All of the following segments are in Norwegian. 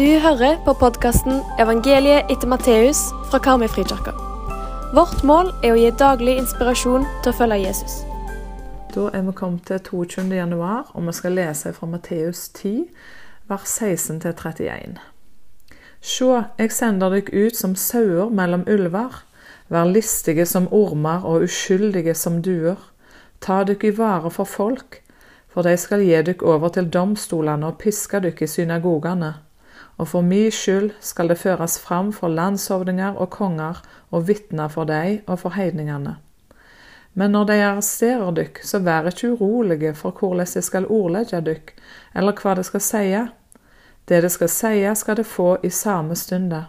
Du hører på podkasten 'Evangeliet etter Matteus' fra Karmøyfrikirka. Vårt mål er å gi daglig inspirasjon til å følge Jesus. Da er vi kommet til 22. januar, og vi skal lese fra Matteus 10, vers 16-31. Sjå, jeg sender dere ut som sauer mellom ulver. Vær listige som ormer og uskyldige som duer. Ta dere i vare for folk, for de skal gi dere over til domstolene og piske dere i synagogene og for mi skyld skal det føres fram for landshovdinger og konger og vitner for deg og for heidningene. Men når de arresterer dykk, så vær ikke urolige for hvordan de skal ordlegge dykk, eller hva de skal seie. Det de skal seie, skal de få i samme stunde.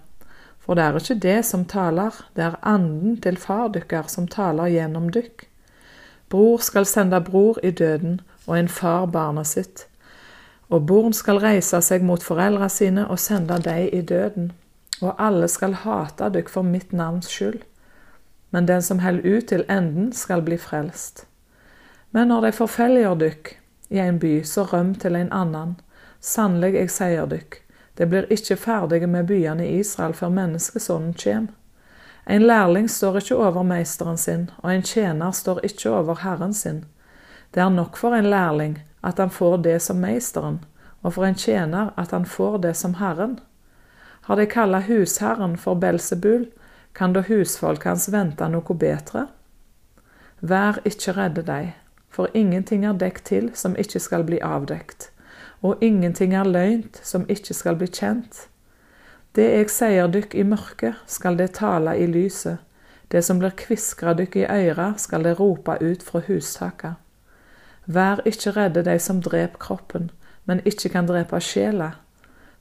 For det er ikke det som taler, det er anden til far dykker som taler gjennom dykk. Bror skal sende bror i døden, og en far barnet sitt. Og barn skal reise seg mot foreldra sine og sende dem i døden. Og alle skal hate dykk for mitt navns skyld. Men den som holder ut til enden, skal bli frelst. Men når de forfølger dykk i en by, så røm til en annen. Sannelig, jeg sier dykk, det blir ikke ferdige med byene i Israel før menneskesonen kjem. En lærling står ikke over meisteren sin, og en tjener står ikke over herren sin. Det er nok for en lærling at han får det som meisteren, og for en tjener at han får det som Herren. Har de kalla husherren for Belsebul, kan da husfolk hans vente noe bedre? Vær ikke redde deg, for ingenting er dekt til som ikke skal bli avdekt, og ingenting er løgnt som ikke skal bli kjent. Det jeg sier dykk i mørket, skal det tale i lyset, det som blir kviskra dykk i øyra, skal det rope ut fra hustaka. Vær ikke redde de som dreper kroppen, men ikke kan drepe sjela.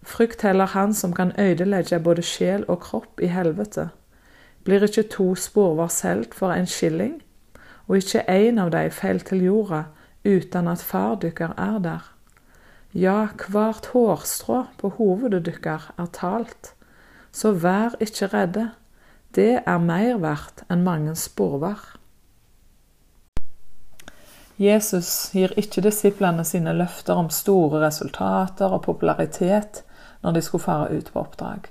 Frykt heller han som kan ødelegge både sjel og kropp i helvete. Blir ikke to sporver solgt for en skilling, og ikke én av de fell til jorda uten at far dykker er der? Ja, hvert hårstrå på hovedet dykker er talt, så vær ikke redde, det er mer verdt enn mange sporver. Jesus gir ikke disiplene sine løfter om store resultater og popularitet når de skulle fare ut på oppdrag.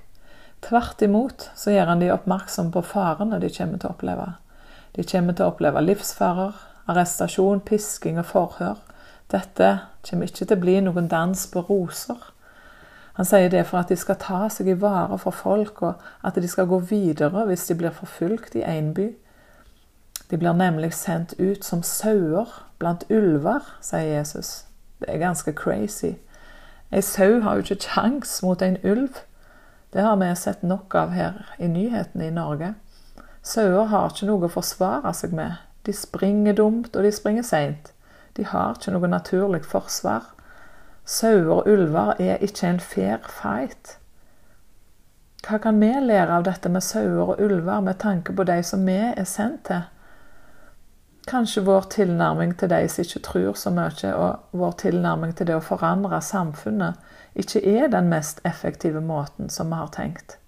Tvert imot så gjør han de oppmerksom på farene de kommer til å oppleve. De kommer til å oppleve livsfarer, arrestasjon, pisking og forhør. Dette kommer ikke til å bli noen dans på roser. Han sier det for at de skal ta seg i vare for folk, og at de skal gå videre hvis de blir forfulgt i én by. De blir nemlig sendt ut som sauer blant ulver, sier Jesus. Det er ganske crazy. Ei sau har jo ikke kjangs mot en ulv. Det har vi sett nok av her i nyhetene i Norge. Sauer har ikke noe å forsvare seg med. De springer dumt, og de springer seint. De har ikke noe naturlig forsvar. Sauer og ulver er ikke en fair fight. Hva kan vi lære av dette med sauer og ulver med tanke på de som vi er sendt til? Kanskje vår tilnærming til de som ikke tror så mye, og vår tilnærming til det å forandre samfunnet, ikke er den mest effektive måten som vi har tenkt.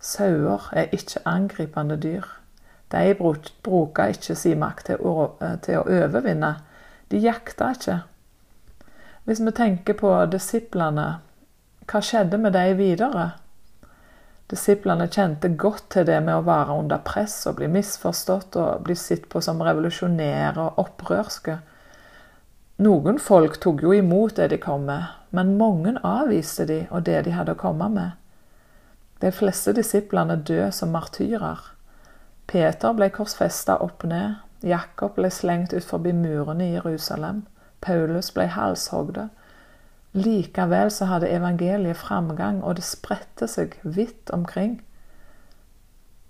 Sauer er ikke angripende dyr. De bruker ikke sin makt til å, overvinne. De jakter ikke. Hvis vi tenker på disiplene, hva skjedde med de videre? Disiplene kjente godt til det med å være under press og bli misforstått og bli sett på som revolusjonære og opprørske. Noen folk tok jo imot det de kom med, men mange avviste de og det de hadde å komme med. De fleste disiplene døde som martyrer. Peter ble korsfesta opp ned. Jakob ble slengt ut forbi murene i Jerusalem. Paulus ble halshogd. Likevel så hadde evangeliet framgang, og det spredte seg vidt omkring.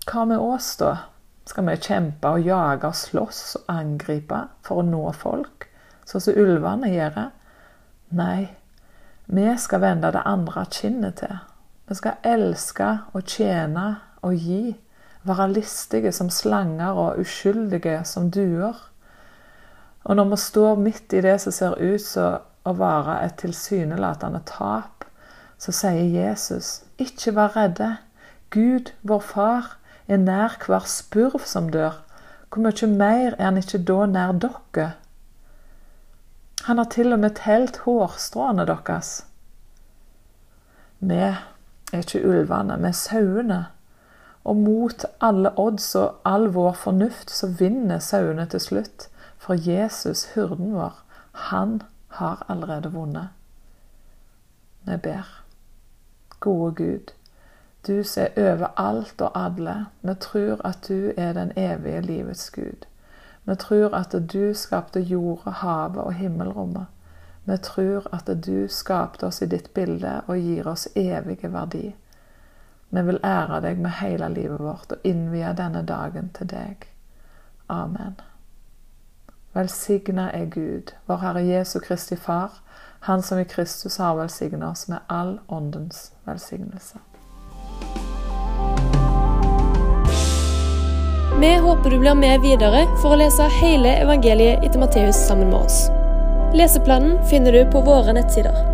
Hva med oss, da? Skal vi kjempe og jage og slåss og angripe for å nå folk, sånn som ulvene gjør? Nei, vi skal vende det andre kinnet til. Vi skal elske og tjene og gi. Være listige som slanger og uskyldige som duer. Og når vi står midt i det som ser ut som å være et tilsynelatende tap, så sier Jesus, ikke vær redde. Gud, vår Far, er nær hver spurv som dør. Hvor mye mer er han ikke da nær dere? Han har til og med telt hårstråene deres. Vi er ikke ulvene, vi er sauene. Og mot alle odds og all vår fornuft så vinner sauene til slutt. For Jesus, hyrden vår, han har allerede vunnet. Vi ber. Gode Gud, du som er over alt og alle. Vi tror at du er den evige livets Gud. Vi tror at du skapte jorda, havet og himmelrommet. Vi tror at du skapte oss i ditt bilde og gir oss evige verdi. Vi vil ære deg med hele livet vårt og innvie denne dagen til deg. Amen. Velsigna er Gud, vår Herre Jesu Kristi Far, Han som i Kristus har velsignet oss med all åndens velsignelse. Vi håper du blir med videre for å lese hele evangeliet etter Matteus sammen med oss. Leseplanen finner du på våre nettsider.